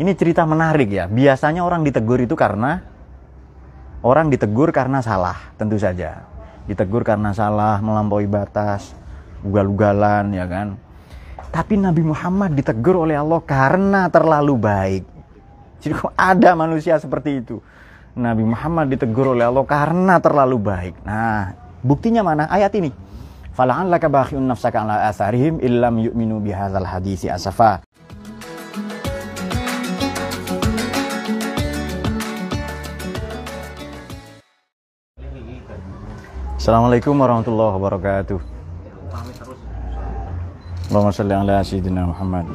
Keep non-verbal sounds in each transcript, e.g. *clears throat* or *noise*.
Ini cerita menarik ya. Biasanya orang ditegur itu karena orang ditegur karena salah, tentu saja. Ditegur karena salah, melampaui batas, ugal-ugalan ya kan. Tapi Nabi Muhammad ditegur oleh Allah karena terlalu baik. Jadi kok ada manusia seperti itu? Nabi Muhammad ditegur oleh Allah karena terlalu baik. Nah, buktinya mana? Ayat ini. Fala'allaka bakhi'un nafsaka ala atharihim illam yu'minu bihadzal hadisi asafa. Assalamualaikum warahmatullahi wabarakatuh. Allahumma salli ala sayyidina Muhammad.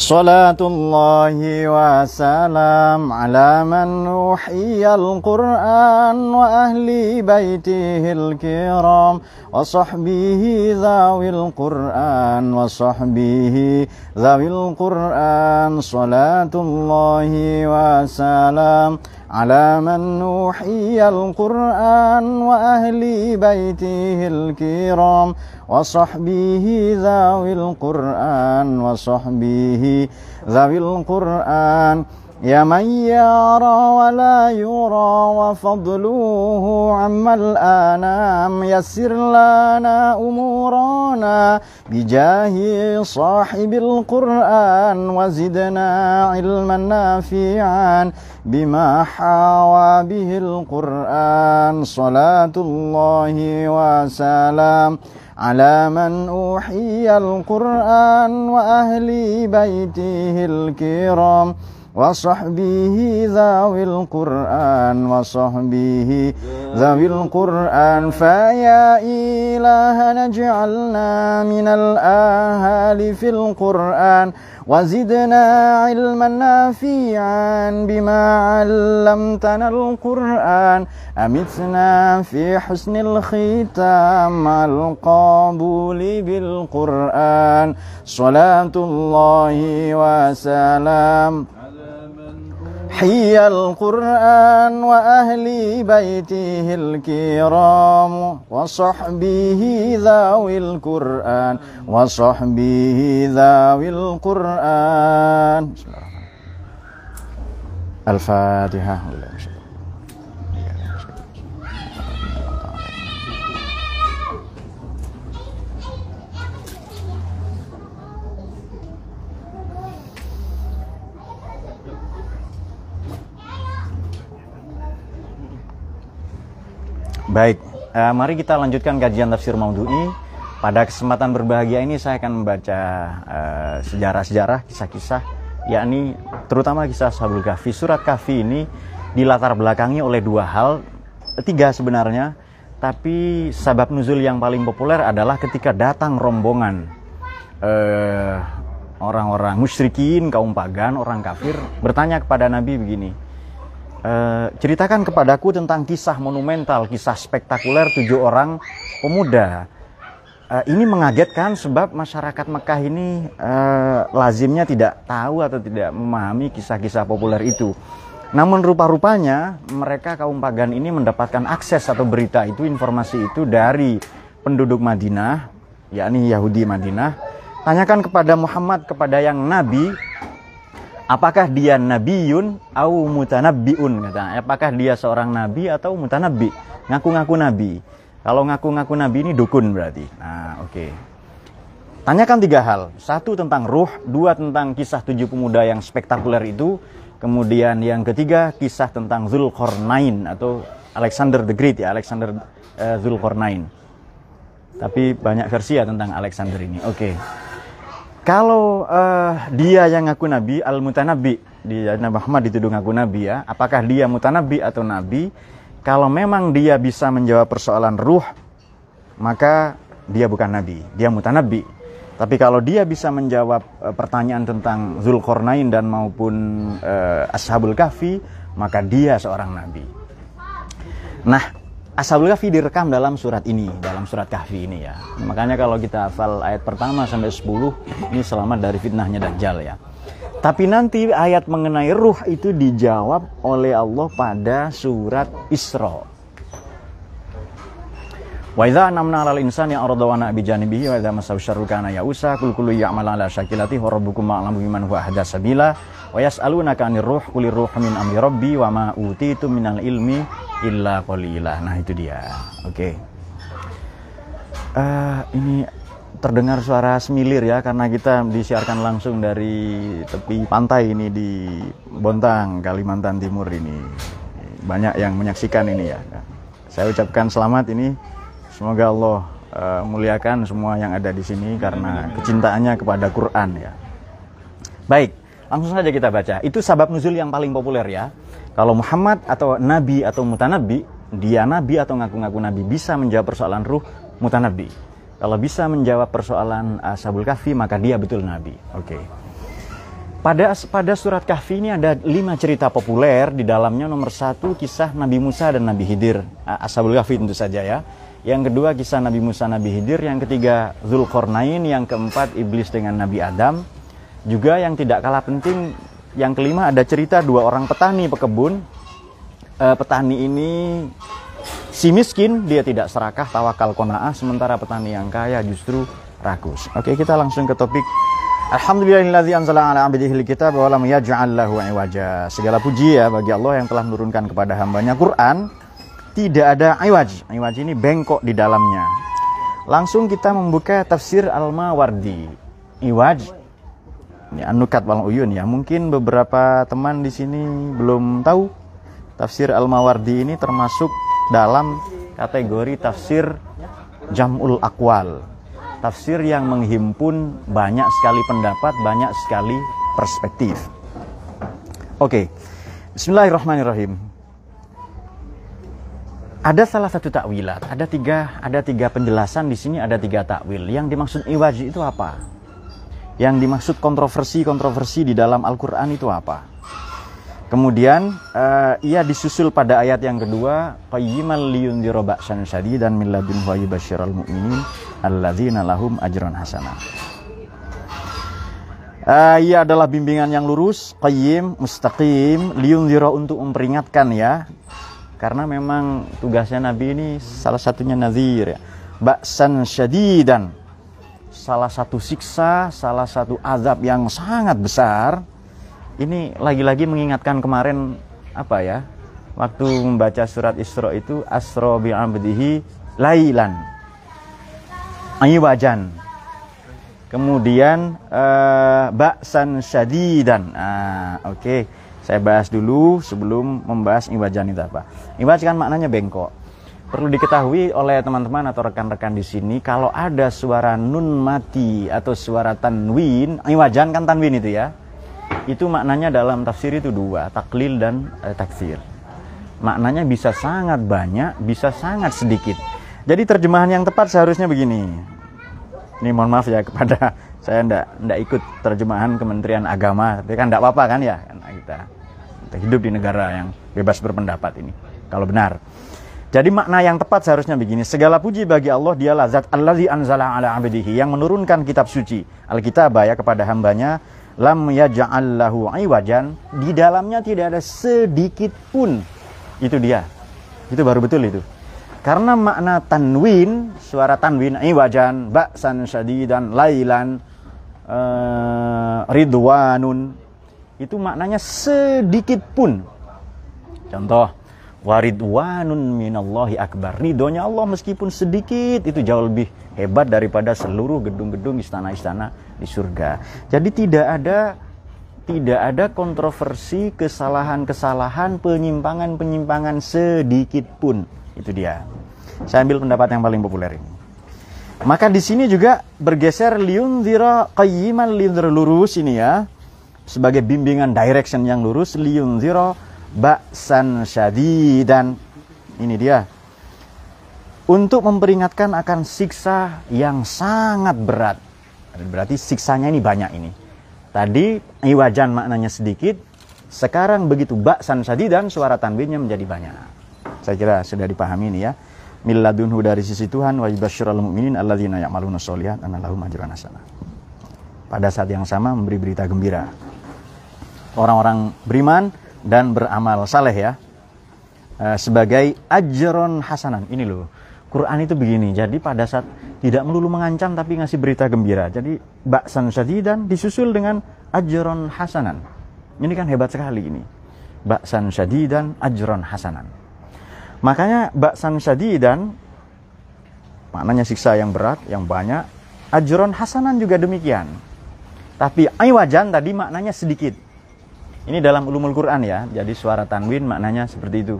Salatullahi wa salam ala man nuhiyal Qur'an wa ahli baitihil kiram wa sahbihi zawil Qur'an wa sahbihi zawil Qur'an salatullahi wa salam على من أوحي القرآن وأهل بيته الكرام وصحبه ذوي القرآن وصحبه ذوي القرآن. يا من يرى ولا يرى وفضله عما الآنام يسر لنا أمورنا بجاه صاحب القرآن وزدنا علما نافعا بما حاوى به القرآن صلاة الله وسلام على من أوحي القرآن وأهل بيته الكرام وصحبه ذوي القرآن وصحبه ذوي القرآن. فيا إلهنا اجعلنا من الآهال في القرآن وزدنا علما نافعا بما علمتنا القرآن. أمتنا في حسن الختام مع القبول بالقرآن. صلاة الله وسلام. حي القرآن وأهل بيته الكرام وصحبه ذوي القرآن وصحبه ذوي القرآن. الفاتحة. Baik, uh, mari kita lanjutkan kajian tafsir Maudhu'i. Pada kesempatan berbahagia ini saya akan membaca sejarah-sejarah, uh, kisah-kisah, yakni terutama kisah Sabul Kahfi. Surat Kahfi ini dilatar belakangi oleh dua hal, tiga sebenarnya, tapi sabab nuzul yang paling populer adalah ketika datang rombongan uh, orang-orang musyrikin, kaum pagan, orang kafir, bertanya kepada Nabi begini, Uh, ceritakan kepadaku tentang kisah monumental, kisah spektakuler tujuh orang pemuda. Uh, ini mengagetkan sebab masyarakat Mekah ini uh, lazimnya tidak tahu atau tidak memahami kisah-kisah populer itu. Namun rupa-rupanya mereka kaum pagan ini mendapatkan akses atau berita itu, informasi itu dari penduduk Madinah, yakni Yahudi Madinah. Tanyakan kepada Muhammad, kepada yang Nabi, apakah dia nabiun au mutanabbiun? Kata apakah dia seorang nabi atau mutanabbi? Ngaku-ngaku nabi. Kalau ngaku-ngaku nabi ini dukun berarti. Nah oke. Okay. tanyakan tiga hal. Satu tentang ruh dua tentang kisah tujuh pemuda yang spektakuler itu. Kemudian yang ketiga kisah tentang Zulkarnain atau Alexander the Great ya Alexander uh, Zulkarnain tapi banyak versi ya tentang Alexander ini. Oke. okay. Kalau uh, dia yang ngaku nabi, al-mutanabbi, dia Nabi Muhammad dituduh ngaku nabi ya, apakah dia mutanabbi atau nabi? Kalau memang dia bisa menjawab persoalan ruh, maka dia bukan nabi, dia mutanabbi. Tapi kalau dia bisa menjawab uh, pertanyaan tentang Zulkarnain dan maupun uh, Ashabul Kahfi, maka dia seorang nabi. Nah, Ashabul Kahfi direkam dalam surat ini, dalam surat Kahfi ini ya. Makanya kalau kita hafal ayat pertama sampai 10, ini selamat dari fitnahnya Dajjal ya. Tapi nanti ayat mengenai ruh itu dijawab oleh Allah pada surat Isra. Wa idza anamna 'alal insani arada wa nabi janibihi wa idza masahu syarru kana ya'usa kul kullu ya'mal 'ala syakilati wa rabbukum a'lamu biman huwa ahda sabila wa yas'alunaka 'anir ruh qulir ruhu min amri rabbi wa ma utitu minal ilmi illa qalila. Nah, itu dia. Oke. Okay. Uh, ini terdengar suara semilir ya karena kita disiarkan langsung dari tepi pantai ini di Bontang, Kalimantan Timur ini. Banyak yang menyaksikan ini ya. Saya ucapkan selamat ini Semoga Allah uh, muliakan semua yang ada di sini karena kecintaannya kepada Quran ya. Baik, langsung saja kita baca. Itu sabab nuzul yang paling populer ya. Kalau Muhammad atau nabi atau mutanabi, dia nabi atau ngaku-ngaku nabi bisa menjawab persoalan ruh mutanabi. Kalau bisa menjawab persoalan Ashabul Kahfi maka dia betul nabi. Oke. Okay. Pada pada surat Kahfi ini ada lima cerita populer di dalamnya nomor satu kisah Nabi Musa dan Nabi Hidir. Ashabul Kahfi tentu saja ya. Yang kedua kisah Nabi Musa Nabi Hidir, yang ketiga Zulkarnain, yang keempat iblis dengan Nabi Adam. Juga yang tidak kalah penting, yang kelima ada cerita dua orang petani pekebun. E, petani ini si miskin, dia tidak serakah tawakal kona'ah, sementara petani yang kaya justru rakus. Oke, kita langsung ke topik Alhamdulillahilladzi anzala ala abdihi alkitab wa lam yaj'al lahu iwaja. Segala puji ya bagi Allah yang telah menurunkan kepada hambanya Quran tidak ada iwaj. Iwaj ini bengkok di dalamnya. Langsung kita membuka tafsir Al-Mawardi. Iwaj ini Anukat Wal Uyun ya. Mungkin beberapa teman di sini belum tahu tafsir Al-Mawardi ini termasuk dalam kategori tafsir Jamul Akwal. Tafsir yang menghimpun banyak sekali pendapat, banyak sekali perspektif. Oke. Bismillahirrahmanirrahim ada salah satu takwilat, ada tiga, ada tiga penjelasan di sini, ada tiga takwil. Yang dimaksud iwaji itu apa? Yang dimaksud kontroversi-kontroversi di dalam Al-Quran itu apa? Kemudian uh, ia disusul pada ayat yang kedua, qayyimal liyunzira ba'san syadidan min ladunhu wa yubashshiral mu'minin alladzina lahum ajran hasanah. Uh, ia adalah bimbingan yang lurus, qayyim, mustaqim, liyunzira untuk memperingatkan ya, karena memang tugasnya Nabi ini salah satunya nazir ya. Baksan syadidan. Salah satu siksa, salah satu azab yang sangat besar. Ini lagi-lagi mengingatkan kemarin apa ya? Waktu membaca surat Isra itu asra bi'abdihi lailan. Aywajan. Kemudian uh, baksan syadidan. Ah, oke. Okay saya bahas dulu sebelum membahas iwajan itu apa. Iwaj kan maknanya bengkok. Perlu diketahui oleh teman-teman atau rekan-rekan di sini kalau ada suara nun mati atau suara tanwin, iwajan kan tanwin itu ya. Itu maknanya dalam tafsir itu dua, taklil dan eh, taksir. Maknanya bisa sangat banyak, bisa sangat sedikit. Jadi terjemahan yang tepat seharusnya begini. Ini mohon maaf ya kepada *laughs* saya ndak ndak ikut terjemahan Kementerian Agama, tapi kan ndak apa-apa kan ya. Kita hidup di negara yang bebas berpendapat ini. Kalau benar. Jadi makna yang tepat seharusnya begini. Segala puji bagi Allah dialah zat allazi anzala ala abdihi. Yang menurunkan kitab suci. Alkitab ya kepada hambanya. Lam yaja'al lahu iwajan. Di dalamnya tidak ada sedikit pun. Itu dia. Itu baru betul itu. Karena makna tanwin, suara tanwin, iwajan, ba'san syadidan, lailan, uh, ridwanun, itu maknanya sedikit pun. Contoh, waridwanun minallahi akbar. Ridhonya Allah meskipun sedikit itu jauh lebih hebat daripada seluruh gedung-gedung istana-istana di surga. Jadi tidak ada tidak ada kontroversi, kesalahan-kesalahan, penyimpangan-penyimpangan sedikit pun. Itu dia. Saya ambil pendapat yang paling populer ini. Maka di sini juga bergeser liunzira qayyiman liunzira lurus ini ya sebagai bimbingan direction yang lurus liun zero baksan syadidan. Ini dia. Untuk memperingatkan akan siksa yang sangat berat. Berarti siksanya ini banyak ini. Tadi iwajan maknanya sedikit. Sekarang begitu baksan syadidan suara tanwinnya menjadi banyak. Saya kira sudah dipahami ini ya. Milladunhu dari sisi Tuhan wa yubasyirul mu'minin alladzina ya'maluna sholihat annalahum ajran hasanah pada saat yang sama memberi berita gembira. Orang-orang beriman dan beramal saleh ya uh, sebagai ajron hasanan ini loh Quran itu begini. Jadi pada saat tidak melulu mengancam tapi ngasih berita gembira. Jadi baksan syadidan disusul dengan ajron hasanan. Ini kan hebat sekali ini. Baksan syadidan ajron hasanan. Makanya baksan syadidan maknanya siksa yang berat, yang banyak. Ajron hasanan juga demikian. Tapi aywajan tadi maknanya sedikit. Ini dalam ulumul Quran ya. Jadi suara tanwin maknanya seperti itu.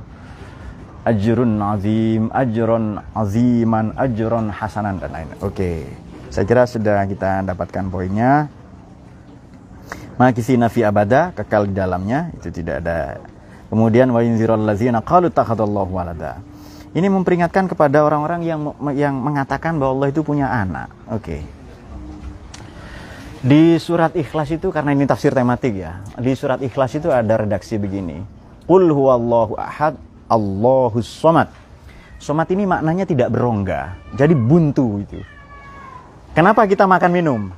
Ajrun azim, ajron aziman, ajron hasanan dan lain. Oke. Saya kira sudah kita dapatkan poinnya. Makisi nafi abada, kekal di dalamnya, itu tidak ada. Kemudian wa yunzirul ladzina qalu takhadallahu walada. Ini memperingatkan kepada orang-orang yang yang mengatakan bahwa Allah itu punya anak. Oke. Di surat Ikhlas itu karena ini tafsir tematik ya. Di surat Ikhlas itu ada redaksi begini. Qul huwallahu ahad, Allahus somad. Somad ini maknanya tidak berongga. Jadi buntu itu. Kenapa kita makan minum?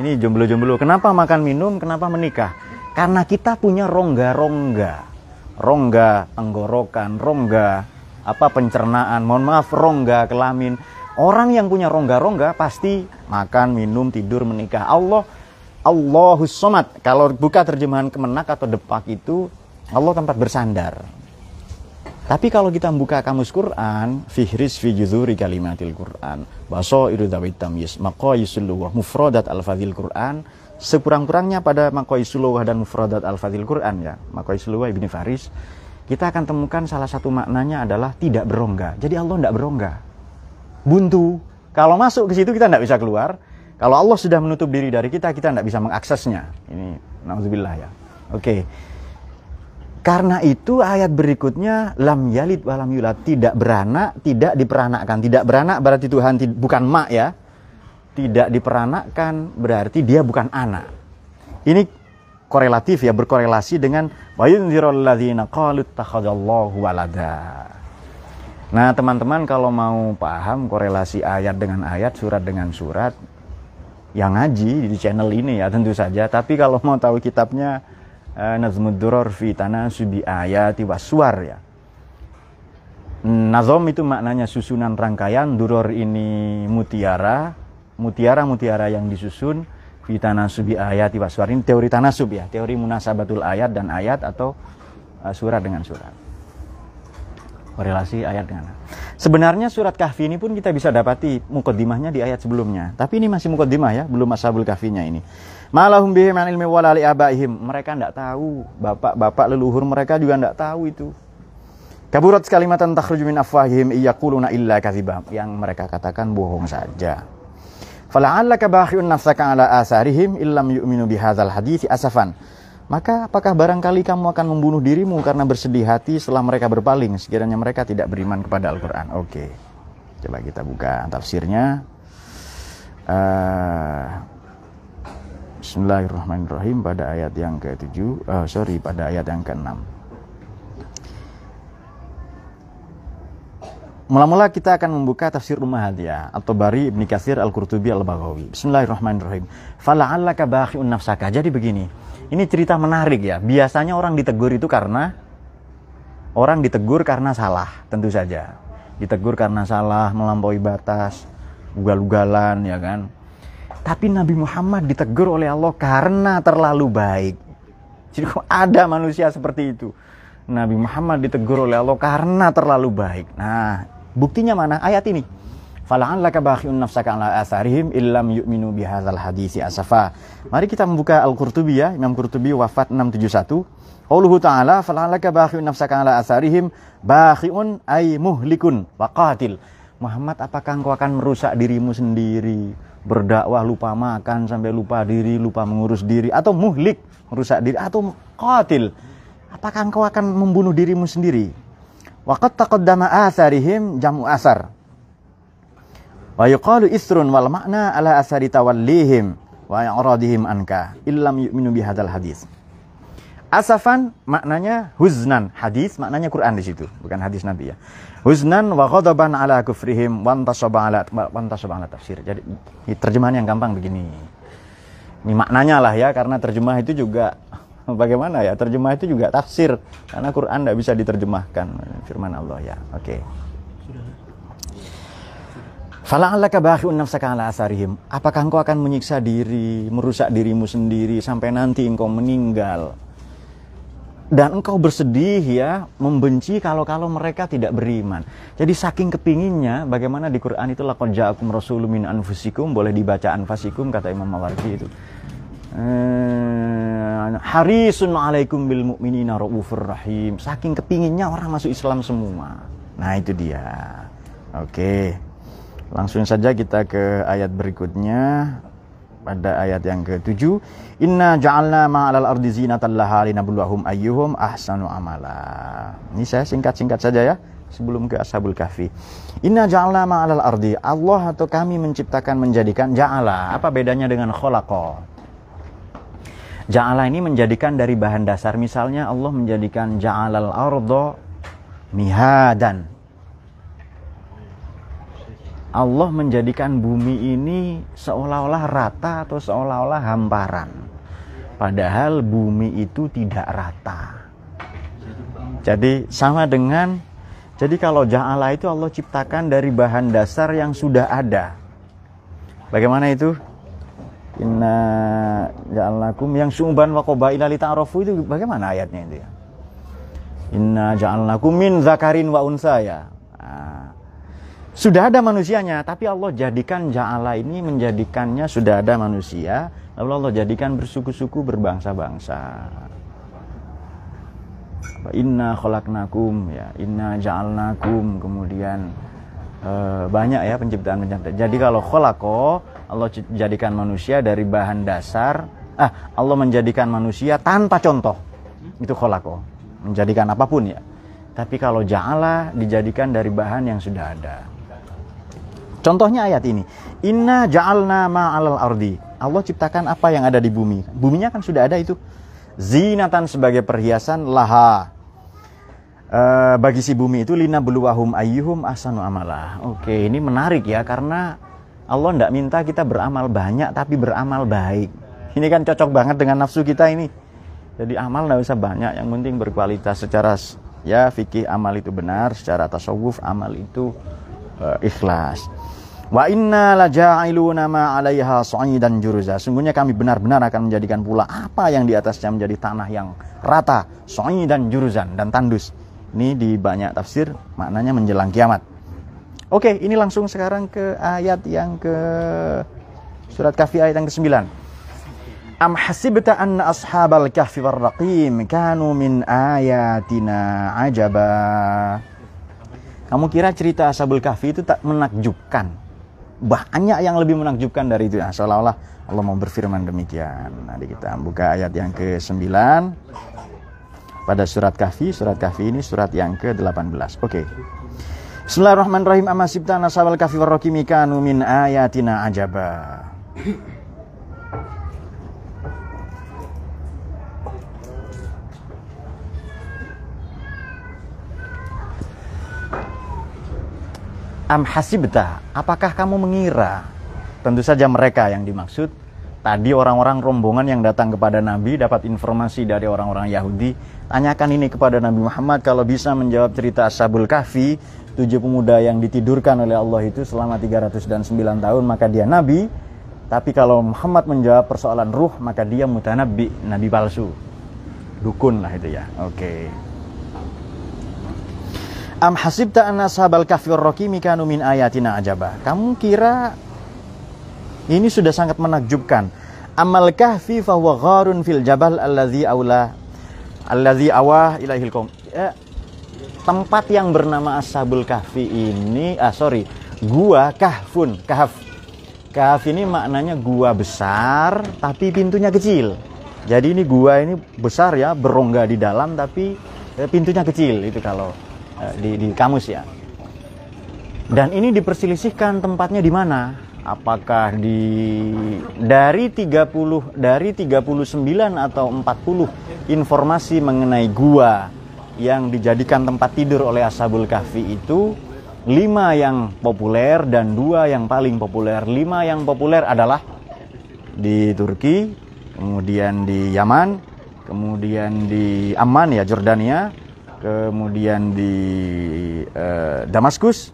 Ini jomblo-jomblo. Kenapa makan minum? Kenapa menikah? Karena kita punya rongga-rongga. Rongga tenggorokan, rongga apa pencernaan. Mohon maaf, rongga kelamin Orang yang punya rongga-rongga pasti makan, minum, tidur, menikah. Allah Allahus somad. Kalau buka terjemahan kemenak atau depak itu Allah tempat bersandar. Tapi kalau kita membuka kamus Quran, fihris fi juzuri kalimatil Quran, baso dawit tamyiz, maqayisuluwah, mufradat al-fadhil Quran, sekurang-kurangnya pada maqayisuluwah dan mufradat al-fadhil Quran ya, maqayisuluwah Ibni Faris, kita akan temukan salah satu maknanya adalah tidak berongga. Jadi Allah tidak berongga buntu. Kalau masuk ke situ kita tidak bisa keluar. Kalau Allah sudah menutup diri dari kita, kita tidak bisa mengaksesnya. Ini nauzubillah ya. Oke. Karena itu ayat berikutnya lam yalid walam yulad tidak beranak, tidak diperanakkan. Tidak beranak berarti Tuhan bukan mak ya. Tidak diperanakkan berarti dia bukan anak. Ini korelatif ya, berkorelasi dengan wa yunzirul ladzina qalu walada. Nah, teman-teman kalau mau paham korelasi ayat dengan ayat, surat dengan surat, yang ngaji di channel ini ya tentu saja. Tapi kalau mau tahu kitabnya eh, Nazmud Duror fi Tanasubi Ayati Waswar ya. Nazom itu maknanya susunan rangkaian, duror ini mutiara, mutiara-mutiara yang disusun fi tanasubi ayati waswar. Ini teori tanasub ya, teori munasabatul ayat dan ayat atau uh, surat dengan surat korelasi ayat dengan Sebenarnya surat kahfi ini pun kita bisa dapati mukaddimahnya di ayat sebelumnya. Tapi ini masih mukaddimah ya, belum ashabul kahfinya ini. Malahum bihim an ilmi wala abaihim. Mereka tidak tahu, bapak-bapak leluhur mereka juga tidak tahu itu. Kaburat kalimatan takhruju min afwahihim iyaquluna illa kadhiba. Yang mereka katakan bohong saja. Fala'allaka bakhi'un nafsaka ala asarihim illam yu'minu bihadzal hadithi asafan. Maka apakah barangkali kamu akan membunuh dirimu karena bersedih hati setelah mereka berpaling sekiranya mereka tidak beriman kepada Al-Quran? Oke, coba kita buka tafsirnya. Uh, Bismillahirrahmanirrahim pada ayat yang ke-7, uh, sorry pada ayat yang ke-6. Mula-mula kita akan membuka tafsir Ummahat ya, atau Bari Ibni Katsir Al-Qurtubi Al-Baghawi. Bismillahirrahmanirrahim. Fala'allaka bakhi'un nafsaka. Jadi begini, ini cerita menarik ya. Biasanya orang ditegur itu karena orang ditegur karena salah, tentu saja. Ditegur karena salah, melampaui batas, ugal-ugalan ya kan. Tapi Nabi Muhammad ditegur oleh Allah karena terlalu baik. Jadi kok ada manusia seperti itu? Nabi Muhammad ditegur oleh Allah karena terlalu baik. Nah, buktinya mana? Ayat ini. Fala'allaka bakhi'un nafsaka ala atharihim illam yu'minu bihadzal hadisi asafa. Mari kita membuka Al-Qurtubi ya, Imam Qurtubi wafat 671. Qauluhu ta'ala fala'allaka bakhi'un nafsaka ala atharihim bakhi'un ay muhlikun wa qatil. Muhammad apakah engkau akan merusak dirimu sendiri? Berdakwah lupa makan sampai lupa diri, lupa mengurus diri atau muhlik merusak diri atau qatil? Apakah engkau akan membunuh dirimu sendiri? Waqad taqaddama atharihim jamu asar. Wa yuqalu isrun wal makna ala asari tawallihim wa ya'radihim anka illam yu'minu bihadzal hadis. Asafan maknanya huznan, hadis maknanya Quran di situ, bukan hadis Nabi ya. Huznan wa ghadaban ala kufrihim wa antasaba ala wa antasaba ala tafsir. Jadi terjemahan yang gampang begini. Ini maknanya lah ya karena terjemah itu juga *laughs* bagaimana ya? Terjemah itu juga tafsir karena Quran tidak bisa diterjemahkan firman Allah ya. Oke. Okay. Fala'allaka asarihim. Apakah engkau akan menyiksa diri, merusak dirimu sendiri sampai nanti engkau meninggal? Dan engkau bersedih ya, membenci kalau-kalau mereka tidak beriman. Jadi saking kepinginnya, bagaimana di Quran itu laqad ja'akum rasulun min anfusikum, boleh dibaca anfasikum kata Imam Mawardi itu. Eh, harisun alaikum bil mu'minina raufur rahim. Saking kepinginnya orang masuk Islam semua. Nah, itu dia. Oke. Langsung saja kita ke ayat berikutnya pada ayat yang ke-7 Inna ja'alna ma'alal ardi zinatan laha linabluwahum ayyuhum ahsanu amala. Ini saya singkat-singkat saja ya sebelum ke Ashabul Kahfi. Inna ja'alna ma'alal ardi. Allah atau kami menciptakan menjadikan ja'ala. Apa bedanya dengan kholaqa? Ja'ala ini menjadikan dari bahan dasar. Misalnya Allah menjadikan ja'alal ardo mihadan Allah menjadikan bumi ini seolah-olah rata atau seolah-olah hamparan. Padahal bumi itu tidak rata. Jadi sama dengan jadi kalau ja'ala itu Allah ciptakan dari bahan dasar yang sudah ada. Bagaimana itu? Inna ja'alnakum yang sumban wa qabaila li ta'arafu itu bagaimana ayatnya itu ya? Inna ja'alnakum min zakarin wa unsa ya. Sudah ada manusianya, tapi Allah jadikan Ja'ala ini menjadikannya sudah ada manusia, lalu Allah jadikan bersuku-suku berbangsa-bangsa. Inna kholaknakum ya, inna ja'alnakum, kemudian eh, banyak ya penciptaan penciptaan. Jadi kalau kholako, Allah jadikan manusia dari bahan dasar, ah Allah menjadikan manusia tanpa contoh, itu kholako, menjadikan apa pun ya. Tapi kalau ja'ala dijadikan dari bahan yang sudah ada. Contohnya ayat ini. Inna ja'alna ma'alal ardi. Allah ciptakan apa yang ada di bumi. Buminya kan sudah ada itu. Zinatan sebagai perhiasan laha. E, bagi si bumi itu lina beluahum ayyuhum asanu amalah. Oke, ini menarik ya karena Allah tidak minta kita beramal banyak tapi beramal baik. Ini kan cocok banget dengan nafsu kita ini. Jadi amal tidak usah banyak, yang penting berkualitas secara ya fikih amal itu benar, secara tasawuf amal itu uh, ikhlas. Wa inna la ja'iluna ma 'alaiha dan juruza. Sungguhnya kami benar-benar akan menjadikan pula apa yang di atasnya menjadi tanah yang rata, dan juruzan dan tandus. Ini di banyak tafsir maknanya menjelang kiamat. Oke, ini langsung sekarang ke ayat yang ke surat Kahfi ayat yang ke-9. Am hasibta anna ashabal kahfi warraqim kanu min ayatina ajaba. Kamu kira cerita Ashabul Kahfi itu tak menakjubkan? banyak yang lebih menakjubkan dari itu. Nah, seolah-olah Allah mau berfirman demikian. Nanti kita buka ayat yang ke-9 pada surat Kahfi. Surat Kahfi ini surat yang ke-18. Oke. Okay. Bismillahirrahmanirrahim. Amasibta nasabal kahfi warraqimi kanu min ayatina ajaba. Am hasibta, apakah kamu mengira? Tentu saja mereka yang dimaksud. Tadi orang-orang rombongan yang datang kepada Nabi dapat informasi dari orang-orang Yahudi. Tanyakan ini kepada Nabi Muhammad kalau bisa menjawab cerita Ashabul Kahfi, tujuh pemuda yang ditidurkan oleh Allah itu selama 309 tahun, maka dia Nabi. Tapi kalau Muhammad menjawab persoalan ruh, maka dia mutanabbi, Nabi palsu. Dukun lah itu ya. Oke. Okay. Am hasibta anna sahabal kahfi raqimi kanu min ayatina ajaba. Kamu kira ini sudah sangat menakjubkan. Amal kahfi fa huwa gharun fil jabal allazi aula allazi awah ilahil qaum. Ya, tempat yang bernama Ashabul Kahfi ini, ah sorry, gua kahfun, kahf. Kahf ini maknanya gua besar tapi pintunya kecil. Jadi ini gua ini besar ya, berongga di dalam tapi eh, pintunya kecil itu kalau Eh, di, di kamus ya. Dan ini diperselisihkan tempatnya di mana? Apakah di dari 30 dari 39 atau 40 informasi mengenai gua yang dijadikan tempat tidur oleh Ashabul Kahfi itu lima yang populer dan dua yang paling populer. Lima yang populer adalah di Turki, kemudian di Yaman, kemudian di Amman ya Jordania, kemudian di uh, Damaskus,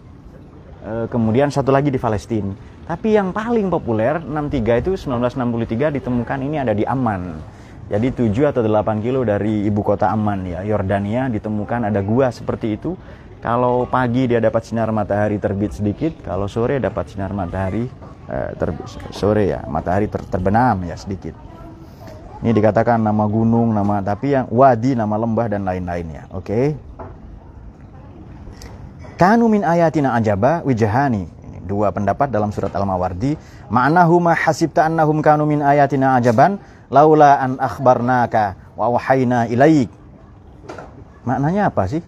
Eh, kemudian satu lagi di Palestina. Tapi yang paling populer 63 itu 1963 ditemukan ini ada di Amman. Jadi 7 atau 8 kilo dari ibu kota Amman ya, Yordania ditemukan ada gua seperti itu. Kalau pagi dia dapat sinar matahari terbit sedikit, kalau sore dapat sinar matahari eh, terbit, sore ya, matahari ter, terbenam ya sedikit. Ini dikatakan nama gunung, nama tapi yang wadi, nama lembah dan lain-lainnya. Oke. Okay? Kanu min ayatina ajaba wijahani. Dua pendapat dalam surat Al-Mawardi. Ma'nahu ma hasibta annahum kanu min ayatina ajaban laula an akhbarnaka wa wahayna ilaik. Maknanya apa sih?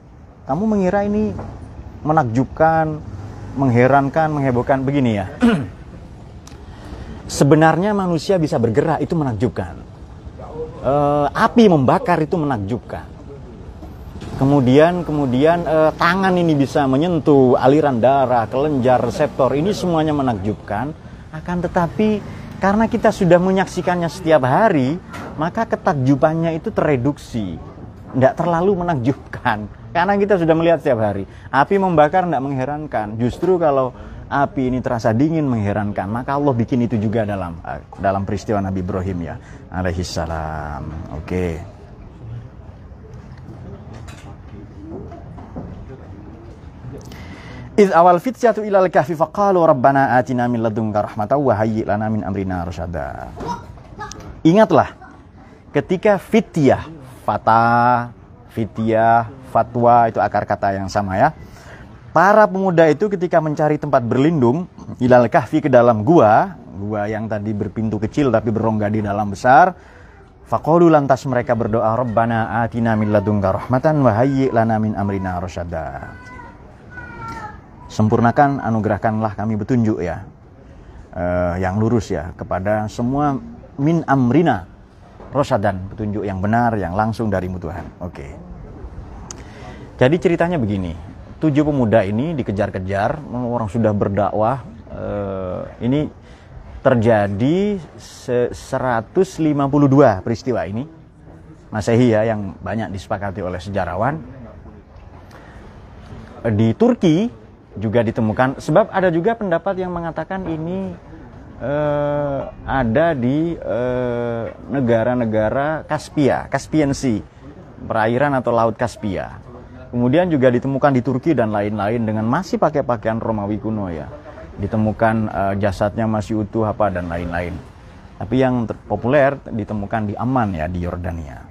Kamu mengira ini menakjubkan, mengherankan, menghebohkan begini ya. *clears throat* Sebenarnya manusia bisa bergerak itu menakjubkan. E, api membakar itu menakjubkan Kemudian kemudian eh, tangan ini bisa menyentuh aliran darah, kelenjar, reseptor. Ini semuanya menakjubkan. Akan tetapi karena kita sudah menyaksikannya setiap hari, maka ketakjubannya itu tereduksi. Tidak terlalu menakjubkan. *laughs* Karena kita sudah melihat setiap hari. Api membakar tidak mengherankan. Justru kalau api ini terasa dingin mengherankan, maka Allah bikin itu juga dalam eh, dalam peristiwa Nabi Ibrahim ya alaihissalam. Oke. Okay. Iz awal fityatu ilal kahfi faqalu rabbana atina min ladunka rahmatan wa hayyi lana min amrina rasyada. Ingatlah ketika fityah, fata, fityah, fatwa itu akar kata yang sama ya. Para pemuda itu ketika mencari tempat berlindung ilal kahfi ke dalam gua, gua yang tadi berpintu kecil tapi berongga di dalam besar, Faqalu lantas mereka berdoa Rabbana atina min ladunka rahmatan wa hayyi lana min amrina rasyada sempurnakan anugerahkanlah kami petunjuk ya. Uh, yang lurus ya kepada semua min amrina rosadan petunjuk yang benar yang langsung dari Tuhan. Oke. Okay. jadi ceritanya begini tujuh pemuda ini dikejar-kejar orang sudah berdakwah uh, ini terjadi 152 peristiwa ini. Masehi ya yang banyak disepakati oleh sejarawan. Di Turki juga ditemukan. Sebab ada juga pendapat yang mengatakan ini uh, ada di eh, negara-negara uh, Kaspia, Caspian Sea, perairan atau Laut Kaspia. Kemudian juga ditemukan di Turki dan lain-lain dengan masih pakai pakaian Romawi kuno ya. Ditemukan uh, jasadnya masih utuh apa dan lain-lain. Tapi yang populer ditemukan di Aman ya di Yordania.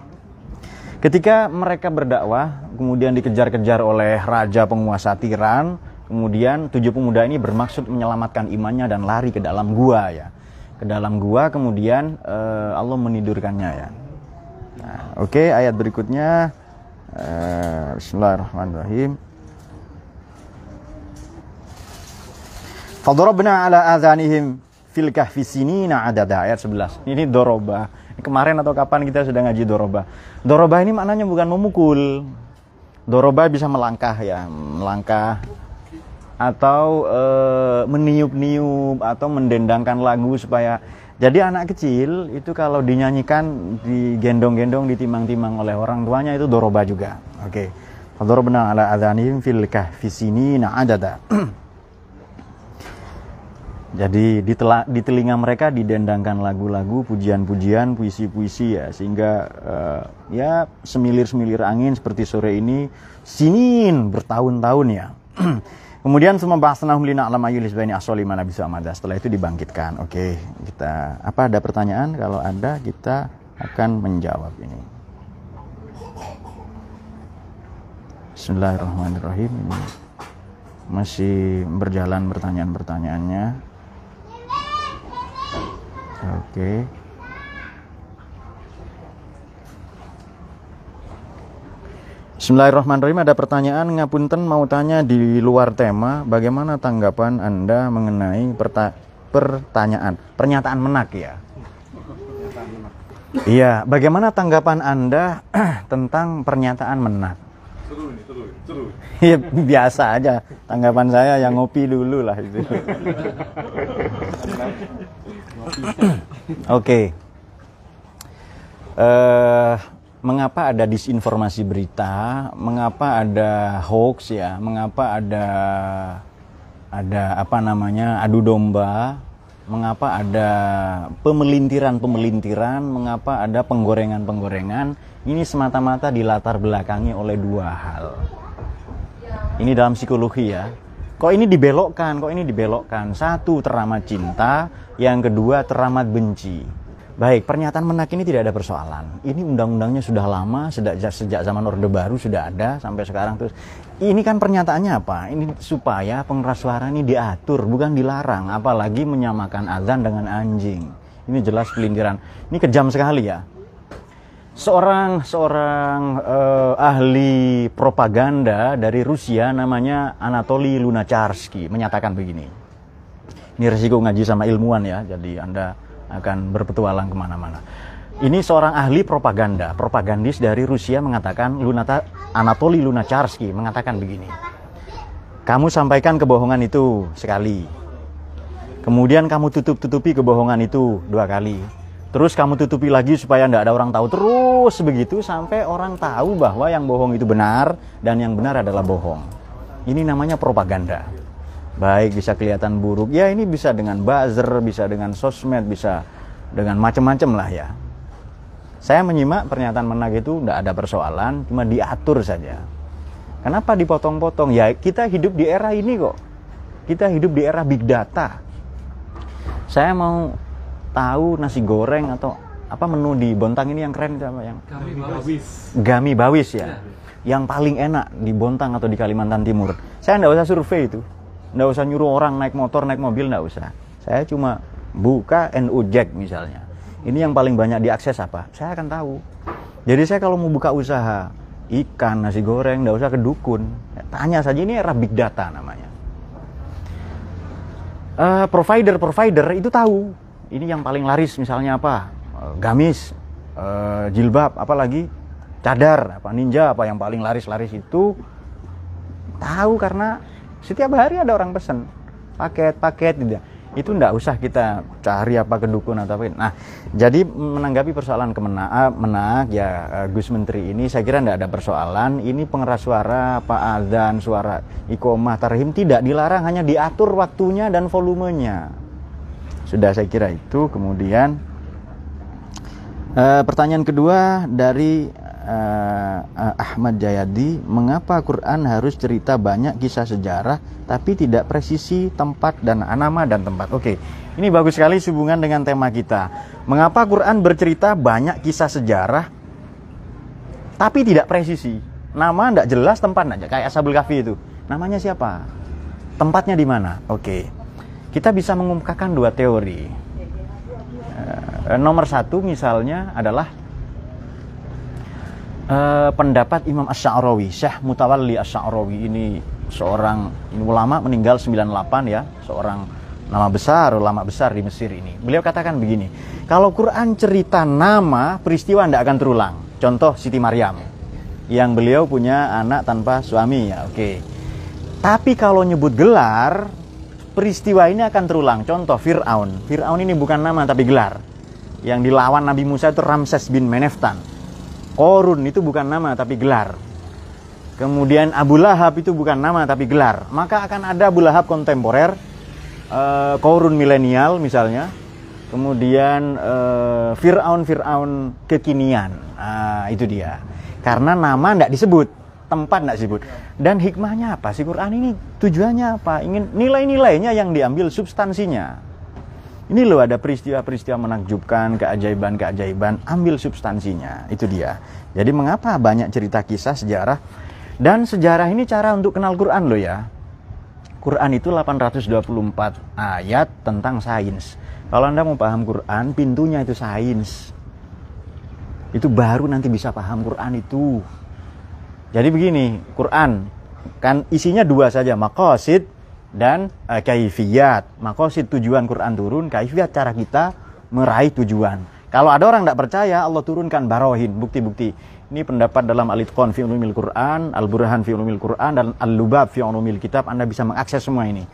Ketika mereka berdakwah, kemudian dikejar-kejar oleh raja penguasa Tiran, Kemudian tujuh pemuda ini bermaksud menyelamatkan imannya dan lari ke dalam gua ya. Ke dalam gua kemudian uh, Allah menidurkannya ya. Nah, Oke, okay, ayat berikutnya uh, Bismillahirrahmanirrahim. Fadarabna ala adhanihim fil kahfi sinina adada ayat 11. Ini doroba. Kemarin atau kapan kita sudah ngaji doroba. Doroba ini maknanya bukan memukul. Doroba bisa melangkah ya, melangkah atau e, meniup-niup atau mendendangkan lagu supaya jadi anak kecil itu kalau dinyanyikan digendong-gendong ditimang-timang oleh orang tuanya itu doroba juga. Oke. Okay. Dorobna ala adhanihim fil kahfisini na'adada. *clears throat* Jadi di, tela, di telinga mereka didendangkan lagu-lagu, pujian-pujian, puisi-puisi ya sehingga uh, ya semilir-semilir angin seperti sore ini sinin bertahun-tahun ya. *clears throat* Kemudian semua bahasnahum lina alam ayu lisbani asoli mana bisa amada. Setelah itu dibangkitkan. Oke, kita apa ada pertanyaan? Kalau ada kita akan menjawab ini. Bismillahirrahmanirrahim. Ini masih berjalan pertanyaan-pertanyaannya. Oke. Bismillahirrahmanirrahim ada pertanyaan ngapunten mau tanya di luar tema bagaimana tanggapan Anda mengenai perta pertanyaan pernyataan menak ya Iya, bagaimana tanggapan Anda *clears throat* tentang pernyataan menak? Iya, biasa aja. Tanggapan saya yang ngopi dulu lah itu. *clears throat* Oke. Okay. Uh, eh, mengapa ada disinformasi berita, mengapa ada hoax ya, mengapa ada ada apa namanya adu domba, mengapa ada pemelintiran-pemelintiran, mengapa ada penggorengan-penggorengan. Ini semata-mata dilatar belakangi oleh dua hal. Ini dalam psikologi ya. Kok ini dibelokkan? Kok ini dibelokkan? Satu teramat cinta, yang kedua teramat benci. Baik, pernyataan menak ini tidak ada persoalan. Ini undang-undangnya sudah lama, sejak sejak zaman Orde Baru sudah ada sampai sekarang terus. Ini kan pernyataannya apa? Ini supaya pengeras suara ini diatur, bukan dilarang, apalagi menyamakan azan dengan anjing. Ini jelas pelintiran. Ini kejam sekali ya. Seorang seorang uh, ahli propaganda dari Rusia namanya Anatoly Lunacharsky menyatakan begini. Ini resiko ngaji sama ilmuwan ya, jadi Anda akan berpetualang ke mana-mana. Ini seorang ahli propaganda, propagandis dari Rusia mengatakan, Lunata, Anatoly Lunacharsky mengatakan begini. Kamu sampaikan kebohongan itu sekali. Kemudian kamu tutup-tutupi kebohongan itu dua kali. Terus kamu tutupi lagi supaya tidak ada orang tahu. Terus begitu sampai orang tahu bahwa yang bohong itu benar dan yang benar adalah bohong. Ini namanya propaganda baik bisa kelihatan buruk. Ya ini bisa dengan buzzer bisa dengan sosmed bisa dengan macam-macam lah ya. Saya menyimak pernyataan menag itu tidak ada persoalan cuma diatur saja. Kenapa dipotong-potong? Ya kita hidup di era ini kok. Kita hidup di era big data. Saya mau tahu nasi goreng atau apa menu di Bontang ini yang keren apa yang? Gami Bawis. Gami Bawis ya. Yang paling enak di Bontang atau di Kalimantan Timur. Saya tidak usah survei itu. Nggak usah nyuruh orang naik motor, naik mobil, nggak usah. Saya cuma buka NU Jack misalnya. Ini yang paling banyak diakses apa? Saya akan tahu. Jadi saya kalau mau buka usaha ikan, nasi goreng, nggak usah ke dukun. Tanya saja ini era big data namanya. Uh, provider provider itu tahu. Ini yang paling laris misalnya apa? Uh, gamis, uh, jilbab, apalagi cadar, apa ninja, apa yang paling laris-laris itu tahu karena setiap hari ada orang pesen paket-paket gitu. Itu ndak usah kita cari apa ke dukun atau apa. Nah, jadi menanggapi persoalan kemenak ah, menak ya eh, Gus Menteri ini saya kira ndak ada persoalan. Ini pengeras suara, apa azan, suara ikomah, tarhim tidak dilarang, hanya diatur waktunya dan volumenya. Sudah saya kira itu. Kemudian uh, pertanyaan kedua dari uh, uh, Ahmad Jayadi, mengapa Quran harus cerita banyak kisah sejarah tapi tidak presisi tempat dan nama dan tempat. Oke, ini bagus sekali hubungan dengan tema kita. Mengapa Quran bercerita banyak kisah sejarah tapi tidak presisi? Nama tidak jelas, tempat tidak kayak Ashabul Kahfi itu. Namanya siapa? Tempatnya di mana? Oke. Kita bisa mengungkapkan dua teori. Uh, nomor satu misalnya adalah uh, pendapat Imam Asy'arawi, Syekh Mutawalli Asy'arawi ini seorang ini ulama meninggal 98 ya, seorang nama besar, ulama besar di Mesir ini. Beliau katakan begini, kalau Quran cerita nama, peristiwa tidak akan terulang. Contoh Siti Maryam, yang beliau punya anak tanpa suami ya, oke. Tapi kalau nyebut gelar, peristiwa ini akan terulang. Contoh Fir'aun. Fir'aun ini bukan nama tapi gelar. Yang dilawan Nabi Musa itu Ramses bin Meneftan Korun itu bukan nama tapi gelar. Kemudian Abu Lahab itu bukan nama tapi gelar. Maka akan ada Abu Lahab kontemporer, uh, Korun milenial misalnya. Kemudian uh, Fir'aun Fir'aun kekinian. Nah, itu dia. Karena nama tidak disebut, tempat tidak disebut. Dan hikmahnya apa sih Quran ini? Tujuannya apa? Ingin nilai-nilainya yang diambil substansinya. Ini loh ada peristiwa-peristiwa menakjubkan, keajaiban-keajaiban, ambil substansinya. Itu dia. Jadi mengapa banyak cerita kisah sejarah dan sejarah ini cara untuk kenal Quran loh ya. Quran itu 824 ayat tentang sains. Kalau Anda mau paham Quran, pintunya itu sains. Itu baru nanti bisa paham Quran itu. Jadi begini, Quran kan isinya dua saja, maqasid dan uh, kaifiyat. Makosid tujuan Quran turun, kaifiyat cara kita meraih tujuan. Kalau ada orang tidak percaya, Allah turunkan barohin, bukti-bukti. Ini pendapat dalam Al-Itqan fi ulumil Quran, Al-Burhan fi ulumil Quran, dan Al-Lubab fi ulumil kitab. Anda bisa mengakses semua ini.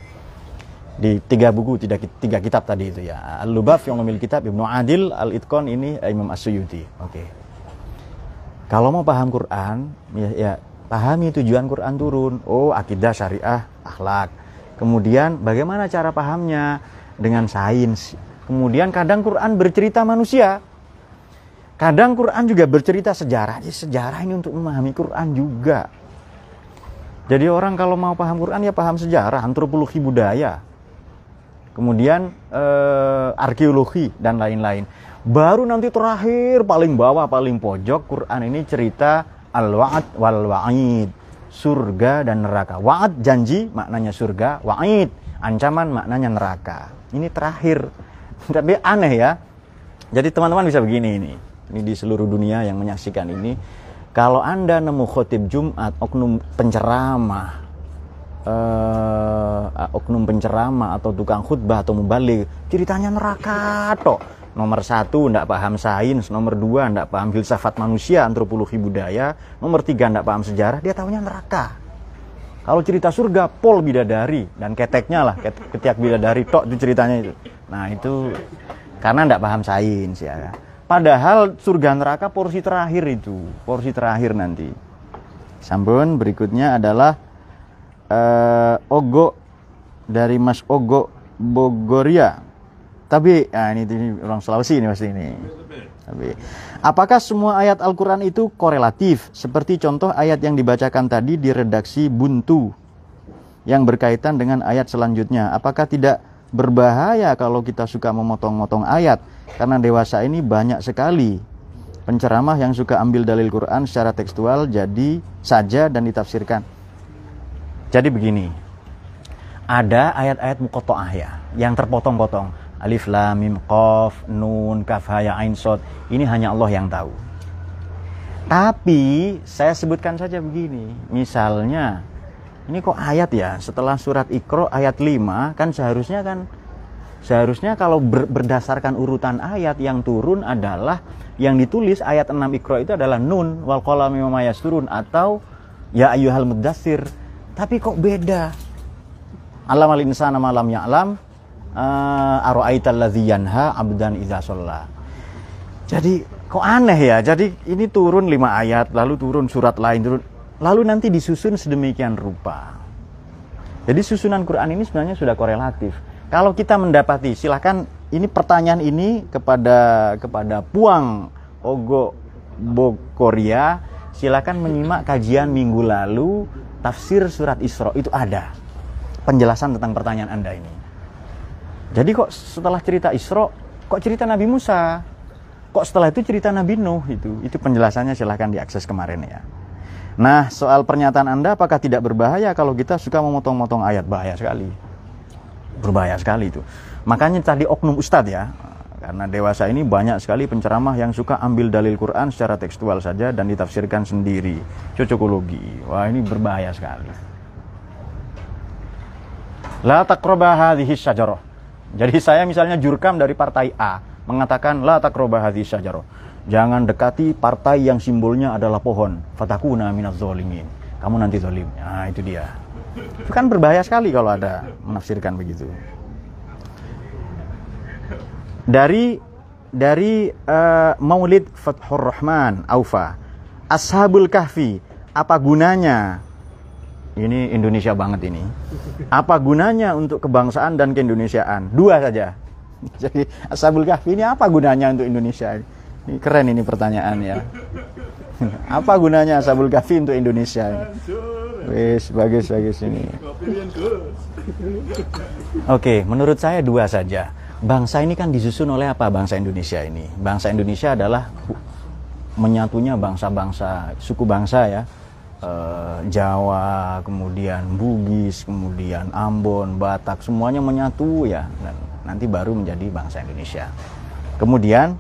Di tiga buku, tiga, tiga kitab tadi itu ya. Al-Lubab fi ulumil kitab, Ibnu Adil, Al-Itqan ini Imam As-Suyuti. Oke. Okay. Kalau mau paham Quran, ya, ya pahami tujuan Quran turun. Oh, akidah, syariah, akhlak Kemudian bagaimana cara pahamnya dengan sains. Kemudian kadang Quran bercerita manusia. Kadang Quran juga bercerita sejarah. Jadi sejarah ini untuk memahami Quran juga. Jadi orang kalau mau paham Quran ya paham sejarah, antropologi budaya. Kemudian eh, arkeologi dan lain-lain. Baru nanti terakhir paling bawah paling pojok Quran ini cerita al-wa'ad wal wa'id. Surga dan neraka. Wa'ad janji maknanya surga, wa'id ancaman maknanya neraka. Ini terakhir. *laughs* Tapi aneh ya. Jadi teman-teman bisa begini ini. Ini di seluruh dunia yang menyaksikan ini kalau Anda nemu khotib Jumat, oknum penceramah, uh, oknum penceramah atau tukang khutbah atau mubalik, ceritanya neraka toh. Nomor satu, tidak paham sains. Nomor dua, tidak paham filsafat manusia, antropologi budaya. Nomor tiga, tidak paham sejarah. Dia tahunya neraka. Kalau cerita surga, pol bidadari. Dan keteknya lah, ketiak bidadari, tok itu ceritanya itu. Nah itu karena tidak paham sains ya. Padahal surga neraka porsi terakhir itu, porsi terakhir nanti. Sambun berikutnya adalah uh, Ogo dari Mas Ogo Bogoria. Tapi ah, ini, ini orang Sulawesi ini pasti ini. Tapi apakah semua ayat Al-Qur'an itu korelatif seperti contoh ayat yang dibacakan tadi di redaksi Buntu yang berkaitan dengan ayat selanjutnya? Apakah tidak berbahaya kalau kita suka memotong-motong ayat karena dewasa ini banyak sekali penceramah yang suka ambil dalil Quran secara tekstual jadi saja dan ditafsirkan. Jadi begini, ada ayat-ayat mukotoah ya yang terpotong-potong. Alif lam mim qaf nun kaf ha ya ain sod. Ini hanya Allah yang tahu. Tapi saya sebutkan saja begini, misalnya ini kok ayat ya setelah surat Iqra ayat 5 kan seharusnya kan seharusnya kalau ber, berdasarkan urutan ayat yang turun adalah yang ditulis ayat 6 Iqra itu adalah nun wal qalami turun atau ya ayyuhal mudassir tapi kok beda alam al insana malam ya'lam uh, ara'aital ladzi yanha abdan idza jadi kok aneh ya jadi ini turun lima ayat lalu turun surat lain turun lalu nanti disusun sedemikian rupa. Jadi susunan Quran ini sebenarnya sudah korelatif. Kalau kita mendapati, silahkan ini pertanyaan ini kepada kepada Puang Ogo Bokoria, silakan menyimak kajian minggu lalu tafsir surat Isra itu ada penjelasan tentang pertanyaan Anda ini. Jadi kok setelah cerita Isra, kok cerita Nabi Musa? Kok setelah itu cerita Nabi Nuh itu? Itu penjelasannya silahkan diakses kemarin ya. Nah, soal pernyataan Anda apakah tidak berbahaya kalau kita suka memotong-motong ayat? Bahaya sekali. Berbahaya sekali itu. Makanya tadi oknum ustadz ya, karena dewasa ini banyak sekali penceramah yang suka ambil dalil Quran secara tekstual saja dan ditafsirkan sendiri. Cocokologi. Wah, ini berbahaya sekali. La taqraba hadhihi syajarah. Jadi saya misalnya jurkam dari partai A mengatakan la taqraba hadhihi syajarah Jangan dekati partai yang simbolnya adalah pohon. Fatakuna minaz zolimin. Kamu nanti zolim. Nah, itu dia. Itu kan berbahaya sekali kalau ada menafsirkan begitu. Dari dari uh, Maulid Fathur Rahman Aufa. Ashabul Kahfi. Apa gunanya? Ini Indonesia banget ini. Apa gunanya untuk kebangsaan dan keindonesiaan? Dua saja. *laughs* Jadi Ashabul Kahfi ini apa gunanya untuk Indonesia? Ini keren ini pertanyaan ya. *laughs* Apa gunanya Ashabul Kahfi untuk Indonesia? Wis, bagus bagus ini. Oke, menurut saya dua saja. Bangsa ini kan disusun oleh apa bangsa Indonesia ini? Bangsa Indonesia adalah menyatunya bangsa-bangsa, suku bangsa ya. E, Jawa, kemudian Bugis, kemudian Ambon, Batak, semuanya menyatu ya. Dan nanti baru menjadi bangsa Indonesia. Kemudian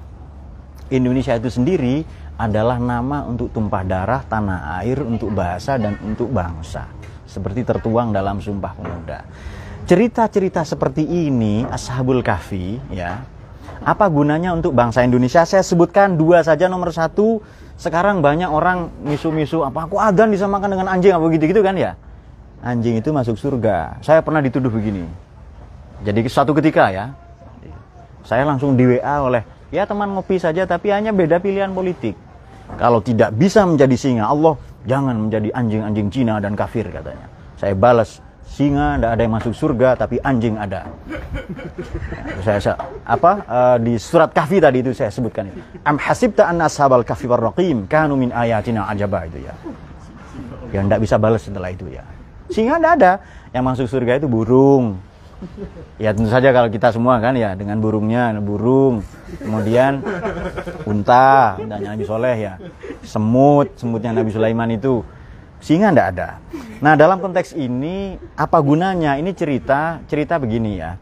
Indonesia itu sendiri adalah nama untuk tumpah darah tanah air, untuk bahasa dan untuk bangsa. Seperti tertuang dalam Sumpah Pemuda. Cerita-cerita seperti ini, Ashabul Kahfi, ya, apa gunanya untuk bangsa Indonesia? Saya sebutkan dua saja. Nomor satu, sekarang banyak orang misu-misu, apa aku adan disamakan dengan anjing, apa gitu-gitu kan ya? Anjing itu masuk surga. Saya pernah dituduh begini. Jadi suatu ketika ya, saya langsung di WA oleh Ya teman ngopi saja tapi hanya beda pilihan politik. Kalau tidak bisa menjadi singa, Allah jangan menjadi anjing-anjing Cina dan kafir katanya. Saya balas, singa tidak ada yang masuk surga tapi anjing ada. Saya, saya apa uh, di surat kahfi tadi itu saya sebutkan itu. Am hasibta anna ashabal kahfi warraqim kanu min ayatina ajaba itu ya. Yang tidak bisa balas setelah itu ya. Singa tidak ada. Yang masuk surga itu burung. Ya tentu saja kalau kita semua kan ya dengan burungnya burung kemudian unta dan Nabi Soleh ya. Semut semutnya Nabi Sulaiman itu singa tidak ada. Nah dalam konteks ini apa gunanya? Ini cerita cerita begini ya.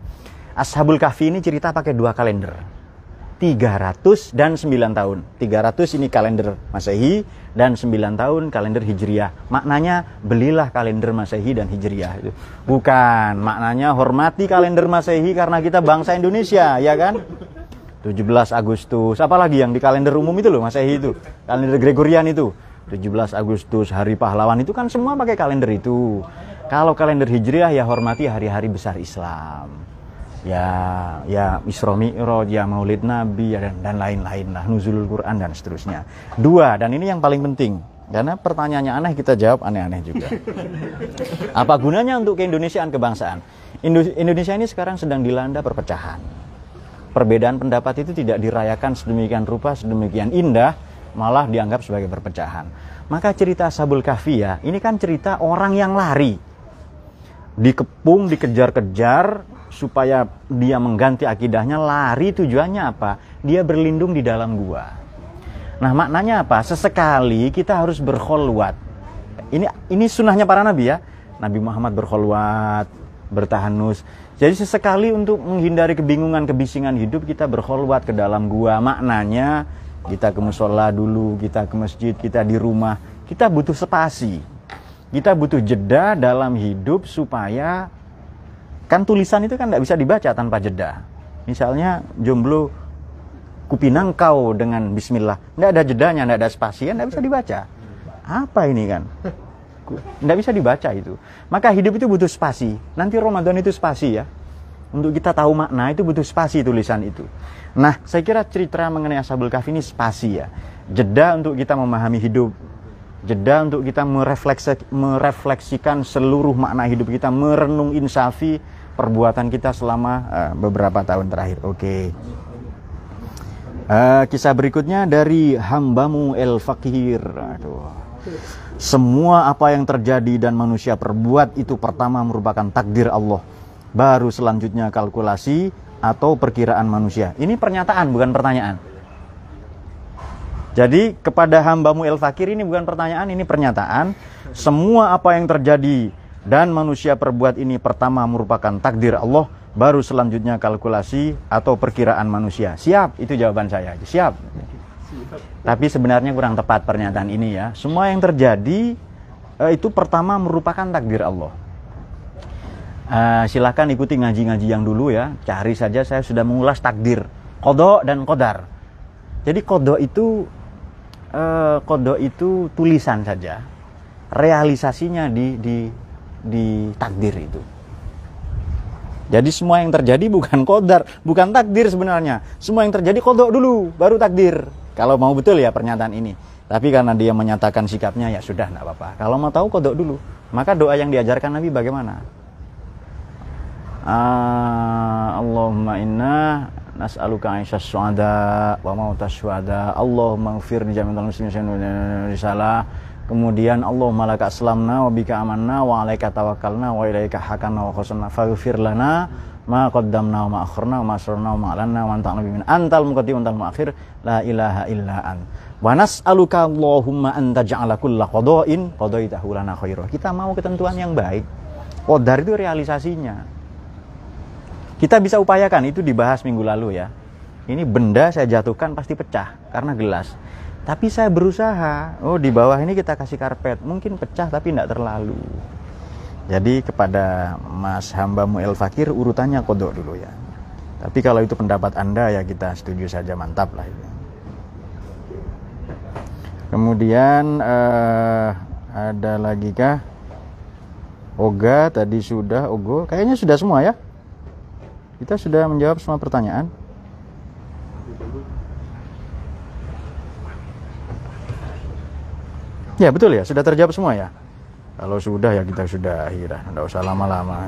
Ashabul Kahfi ini cerita pakai dua kalender. 300 dan 9 tahun. 300 ini kalender Masehi dan 9 tahun kalender Hijriah. Maknanya belilah kalender Masehi dan Hijriah itu. Bukan, maknanya hormati kalender Masehi karena kita bangsa Indonesia, ya kan? 17 Agustus, apalagi yang di kalender umum itu loh Masehi itu. Kalender Gregorian itu. 17 Agustus hari pahlawan itu kan semua pakai kalender itu. Kalau kalender Hijriah ya hormati hari-hari besar Islam. Ya ya Isra Mi'raj, ya Maulid Nabi ya, dan, dan lain-lain lah, nuzulul Quran dan seterusnya. Dua dan ini yang paling penting. Karena pertanyaannya aneh kita jawab aneh-aneh juga. *laughs* Apa gunanya untuk keindonesiaan kebangsaan? Indonesia ini sekarang sedang dilanda perpecahan. Perbedaan pendapat itu tidak dirayakan sedemikian rupa, sedemikian indah malah dianggap sebagai perpecahan. Maka cerita Sabul Kahfi ya, ini kan cerita orang yang lari. Dikepung, dikejar-kejar supaya dia mengganti akidahnya, lari tujuannya apa? Dia berlindung di dalam gua. Nah, maknanya apa? Sesekali kita harus berkholwat. Ini ini sunnahnya para nabi ya. Nabi Muhammad berkholwat, bertahanus. Jadi sesekali untuk menghindari kebingungan, kebisingan hidup kita berkholwat ke dalam gua. Maknanya kita ke musola dulu, kita ke masjid, kita di rumah. Kita butuh spasi. Kita butuh jeda dalam hidup supaya kan tulisan itu kan tidak bisa dibaca tanpa jeda. Misalnya jomblo kupinang kau dengan bismillah. Tidak ada jedanya, tidak ada spasi, kan tidak bisa dibaca. Apa ini kan? Tidak bisa dibaca itu. Maka hidup itu butuh spasi. Nanti Ramadan itu spasi ya. Untuk kita tahu makna itu butuh spasi tulisan itu. Nah, saya kira cerita mengenai Ashabul Kahfi ini spasi ya. Jeda untuk kita memahami hidup. Jeda untuk kita merefleksi, merefleksikan seluruh makna hidup kita, merenung insafi perbuatan kita selama uh, beberapa tahun terakhir. Oke. Okay. Uh, eh, kisah berikutnya dari hambamu El Fakir. Aduh. Semua apa yang terjadi dan manusia perbuat itu pertama merupakan takdir Allah. Baru selanjutnya kalkulasi, atau perkiraan manusia. Ini pernyataan bukan pertanyaan. Jadi kepada hambamu El Fakir ini bukan pertanyaan, ini pernyataan. Semua apa yang terjadi dan manusia perbuat ini pertama merupakan takdir Allah, baru selanjutnya kalkulasi atau perkiraan manusia. Siap, itu jawaban saya. Siap. Tapi sebenarnya kurang tepat pernyataan ini ya. Semua yang terjadi eh, itu pertama merupakan takdir Allah. Uh, silahkan ikuti ngaji-ngaji yang dulu ya. Cari saja saya sudah mengulas takdir, kodok dan kodar. Jadi kodok itu uh, kodok itu tulisan saja. Realisasinya di di di takdir itu. Jadi semua yang terjadi bukan kodar, bukan takdir sebenarnya. Semua yang terjadi kodok dulu, baru takdir. Kalau mau betul ya pernyataan ini. Tapi karena dia menyatakan sikapnya ya sudah tidak apa-apa. Kalau mau tahu kodok dulu. Maka doa yang diajarkan Nabi bagaimana? Ah, Allahumma inna nas'aluka aisyah suada wa mautas suada Allahumma gfir jami'al muslimin risalah. Kemudian Allahumma laka aslamna wa bika amanna wa alaika tawakkalna wa ilaika hakanna wa khasanna faghfir lana ma qaddamna wa ma akhirna wa ma asrarna wa ma alanna wa anta min antal muqaddim antal muakhir. La ilaha illa an wa nas'aluka Allahumma anta ja'ala kulla qada'in qadaitahu lana khairah kita mau ketentuan yang baik. Qadar itu realisasinya kita bisa upayakan itu dibahas minggu lalu ya. Ini benda saya jatuhkan pasti pecah karena gelas. Tapi saya berusaha, oh di bawah ini kita kasih karpet, mungkin pecah tapi tidak terlalu. Jadi kepada Mas Hambamu El Fakir urutannya kodok dulu ya. Tapi kalau itu pendapat Anda ya kita setuju saja mantap lah itu. Kemudian uh, ada lagi kah? Oga tadi sudah, Ogo kayaknya sudah semua ya. Kita sudah menjawab semua pertanyaan. Ya betul ya, sudah terjawab semua ya. Kalau sudah ya kita sudah akhirah, nggak usah lama-lama.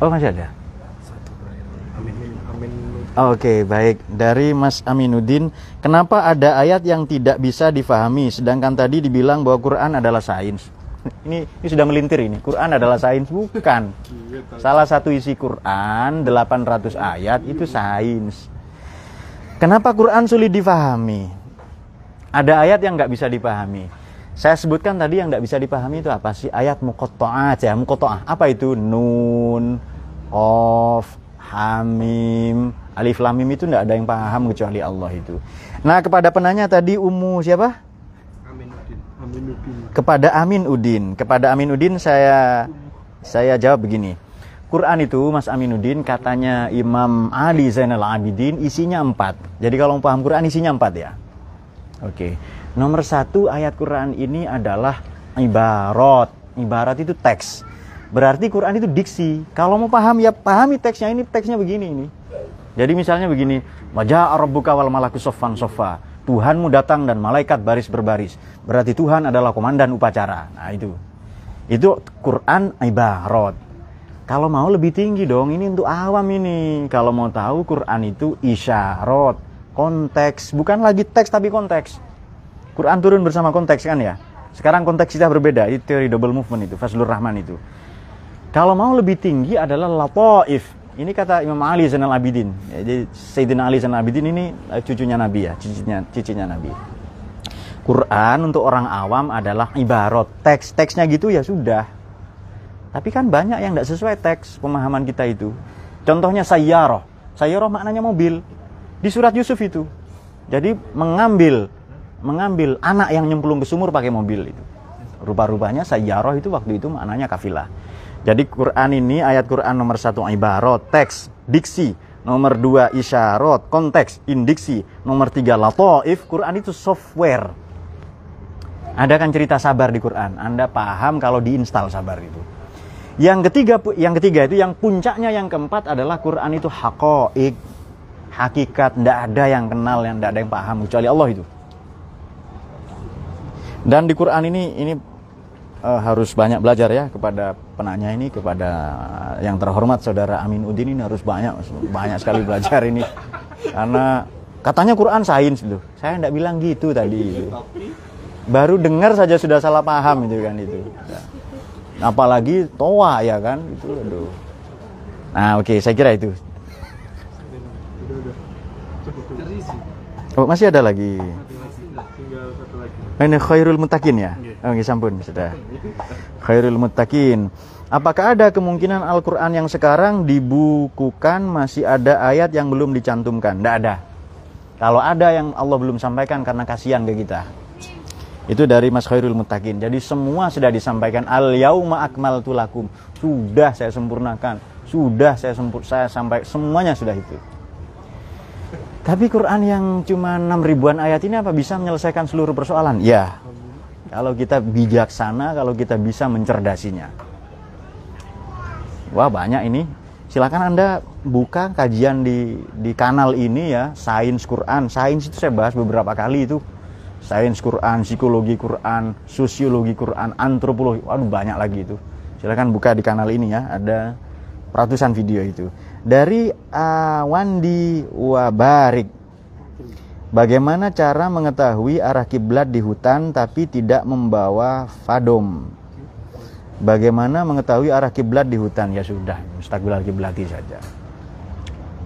Oh masih ada? Oke, baik. Dari Mas Aminuddin, kenapa ada ayat yang tidak bisa difahami sedangkan tadi dibilang bahwa Quran adalah sains? Ini ini sudah melintir ini. Quran adalah sains bukan. Salah satu isi Quran 800 ayat itu sains. Kenapa Quran sulit difahami? Ada ayat yang nggak bisa dipahami. Saya sebutkan tadi yang nggak bisa dipahami itu apa sih? Ayat mukotoah ya, mukotoah. Apa itu? Nun, of, hamim, alif lamim itu tidak ada yang paham kecuali Allah itu. Nah kepada penanya tadi Umu siapa? Kepada Amin Udin. Kepada Amin Udin saya saya jawab begini. Quran itu Mas Aminuddin katanya Imam Ali Zainal Abidin isinya empat. Jadi kalau paham Quran isinya empat ya. Oke. Nomor satu ayat Quran ini adalah ibarat. Ibarat itu teks. Berarti Quran itu diksi. Kalau mau paham ya pahami teksnya ini teksnya begini ini. Jadi misalnya begini, wajah Rabbuka wal malaku soffan soffa. Tuhanmu datang dan malaikat baris berbaris. Berarti Tuhan adalah komandan upacara. Nah itu. Itu Quran ibarat. Kalau mau lebih tinggi dong, ini untuk awam ini. Kalau mau tahu Quran itu isyarat, konteks, bukan lagi teks tapi konteks. Quran turun bersama konteks kan ya. Sekarang konteks kita berbeda, itu teori double movement itu, Fazlur Rahman itu. Kalau mau lebih tinggi adalah lataif. Ini kata Imam Ali Zainal Abidin. Jadi Sayyidina Ali Zainal Abidin ini eh, cucunya Nabi ya, cicinya, cicinya Nabi. Quran untuk orang awam adalah ibarat teks teksnya gitu ya sudah. Tapi kan banyak yang tidak sesuai teks pemahaman kita itu. Contohnya sayyaroh. Sayyaroh maknanya mobil. Di surat Yusuf itu. Jadi mengambil mengambil anak yang nyemplung ke sumur pakai mobil itu. Rupa-rupanya sayyaroh itu waktu itu maknanya kafilah. Jadi Quran ini ayat Quran nomor satu ibarat, teks, diksi. Nomor dua isyarat, konteks, indiksi. Nomor tiga latoif, Quran itu software. Ada kan cerita sabar di Quran. Anda paham kalau diinstal sabar itu. Yang ketiga, yang ketiga itu yang puncaknya yang keempat adalah Quran itu hakoik, hakikat. Tidak ada yang kenal, yang tidak ada yang paham kecuali Allah itu. Dan di Quran ini ini uh, harus banyak belajar ya kepada penanya ini kepada yang terhormat saudara Amin Udin ini harus banyak banyak sekali belajar ini. Karena katanya Quran sains loh saya tidak bilang gitu tadi itu. baru dengar saja sudah salah paham itu kan itu. Apalagi toa ya kan? Itu aduh. Nah oke okay, saya kira itu. Oh masih ada lagi ini khairul mutakin ya? Oh, okay, sampun, sudah. Khairul mutakin. Apakah ada kemungkinan Al-Quran yang sekarang dibukukan masih ada ayat yang belum dicantumkan? Tidak ada. Kalau ada yang Allah belum sampaikan karena kasihan ke kita. Itu dari Mas Khairul Mutakin. Jadi semua sudah disampaikan. Al yauma akmal tulakum. Sudah saya sempurnakan. Sudah saya sempur saya sampai semuanya sudah itu. Tapi Quran yang cuma 6 ribuan ayat ini apa bisa menyelesaikan seluruh persoalan? Ya. Kalau kita bijaksana, kalau kita bisa mencerdasinya. Wah, banyak ini. Silakan Anda buka kajian di di kanal ini ya, Sains Quran. Sains itu saya bahas beberapa kali itu. Sains Quran, psikologi Quran, sosiologi Quran, antropologi. Waduh, banyak lagi itu. Silakan buka di kanal ini ya, ada ratusan video itu dari Awandi Wabarik. Bagaimana cara mengetahui arah kiblat di hutan tapi tidak membawa fadom? Bagaimana mengetahui arah kiblat di hutan? Ya sudah, mustaqbil kiblati saja.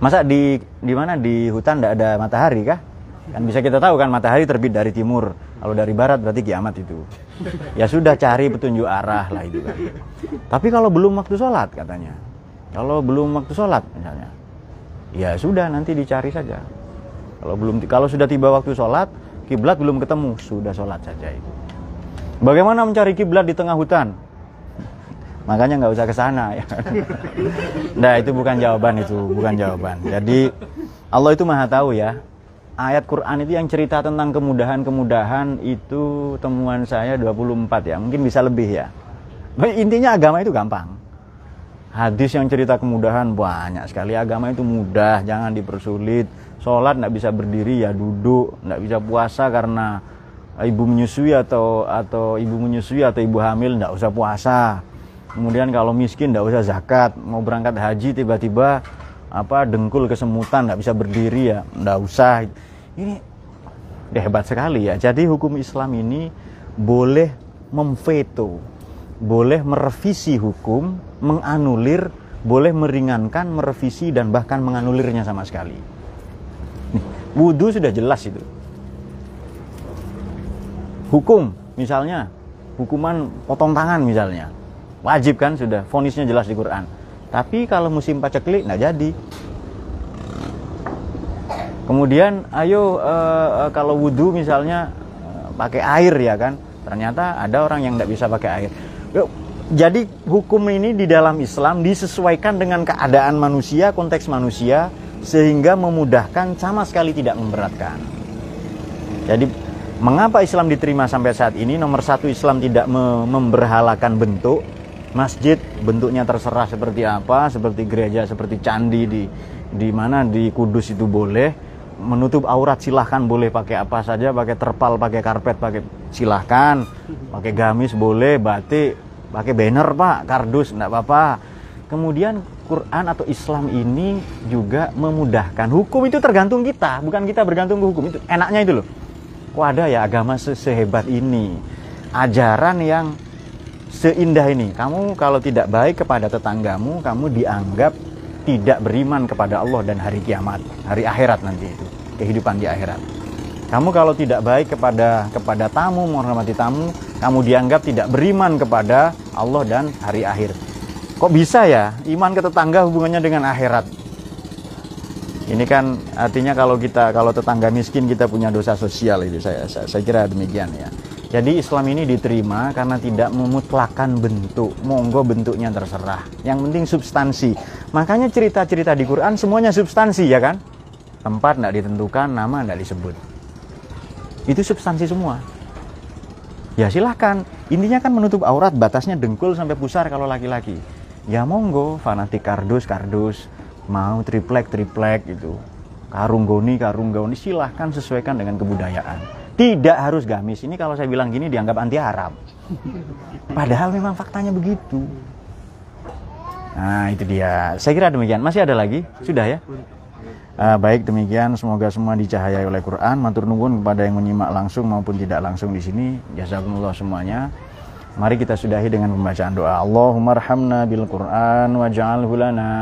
Masa di di mana di hutan tidak ada matahari kah? Kan bisa kita tahu kan matahari terbit dari timur. Kalau dari barat berarti kiamat itu. Ya sudah cari petunjuk arah lah itu kan. Tapi kalau belum waktu sholat katanya, kalau belum waktu sholat misalnya, ya sudah nanti dicari saja. Kalau belum kalau sudah tiba waktu sholat, kiblat belum ketemu, sudah sholat saja itu. Bagaimana mencari kiblat di tengah hutan? Makanya nggak usah ke sana ya. *laughs* nah itu bukan jawaban itu, bukan jawaban. Jadi Allah itu maha tahu ya. Ayat Quran itu yang cerita tentang kemudahan-kemudahan itu temuan saya 24 ya, mungkin bisa lebih ya. Intinya agama itu gampang hadis yang cerita kemudahan banyak sekali agama itu mudah jangan dipersulit sholat nggak bisa berdiri ya duduk nggak bisa puasa karena ibu menyusui atau atau ibu menyusui atau ibu hamil nggak usah puasa. Kemudian kalau miskin nggak usah zakat. Mau berangkat haji tiba-tiba apa dengkul kesemutan nggak bisa berdiri ya nggak usah. Ini hebat sekali ya. Jadi hukum Islam ini boleh memveto, boleh merevisi hukum, menganulir, boleh meringankan, merevisi dan bahkan menganulirnya sama sekali. Nih, wudhu sudah jelas itu. Hukum misalnya hukuman potong tangan misalnya. Wajib kan sudah fonisnya jelas di Quran. Tapi kalau musim paceklik nggak jadi. Kemudian ayo uh, uh, kalau wudhu misalnya uh, pakai air ya kan. Ternyata ada orang yang nggak bisa pakai air jadi hukum ini di dalam Islam disesuaikan dengan keadaan manusia konteks manusia sehingga memudahkan sama sekali tidak memberatkan. Jadi Mengapa Islam diterima sampai saat ini? Nomor satu Islam tidak memberhalakan bentuk. Masjid bentuknya terserah seperti apa, seperti gereja, seperti candi di di mana di Kudus itu boleh. Menutup aurat silahkan boleh pakai apa saja, pakai terpal, pakai karpet, pakai silahkan, pakai gamis boleh, batik, pakai banner pak, kardus, enggak apa-apa. Kemudian Quran atau Islam ini juga memudahkan. Hukum itu tergantung kita, bukan kita bergantung ke hukum. Itu enaknya itu loh kok ada ya agama se sehebat ini ajaran yang seindah ini kamu kalau tidak baik kepada tetanggamu kamu dianggap tidak beriman kepada Allah dan hari kiamat hari akhirat nanti itu kehidupan di akhirat kamu kalau tidak baik kepada kepada tamu menghormati tamu kamu dianggap tidak beriman kepada Allah dan hari akhir kok bisa ya iman ke tetangga hubungannya dengan akhirat ini kan artinya kalau kita kalau tetangga miskin kita punya dosa sosial itu saya saya, saya kira demikian ya. Jadi Islam ini diterima karena tidak memutlakan bentuk, monggo bentuknya terserah. Yang penting substansi. Makanya cerita-cerita di Quran semuanya substansi ya kan? Tempat tidak ditentukan, nama tidak disebut. Itu substansi semua. Ya silahkan. Intinya kan menutup aurat, batasnya dengkul sampai pusar kalau laki-laki. Ya monggo, fanatik kardus, kardus. Mau triplek triplek gitu. Karung goni karung goni silahkan sesuaikan dengan kebudayaan. Tidak harus gamis. Ini kalau saya bilang gini dianggap anti Arab padahal memang faktanya begitu. Nah itu dia. Saya kira demikian. Masih ada lagi? Sudah ya uh, baik demikian. Semoga semua dicahayai oleh Quran. Matur nuwun kepada yang menyimak langsung maupun tidak langsung di sini. Jazakumullah semuanya. Mari kita sudahi dengan pembacaan doa. Allahumma arhamna bil Quran waj'alhu lana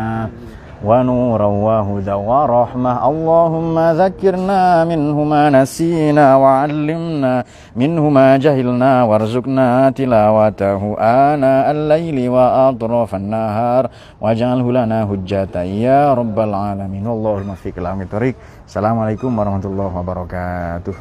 ونورا وهدى ورحمة. اللهم ذكرنا منه ما نسينا وعلمنا منه ما جهلنا وارزقنا تلاوته آناء الليل وأطراف النهار. واجعله لنا هجة يا رب العالمين. اللهم فيك الأمر الطريق السلام عليكم ورحمة الله وبركاته.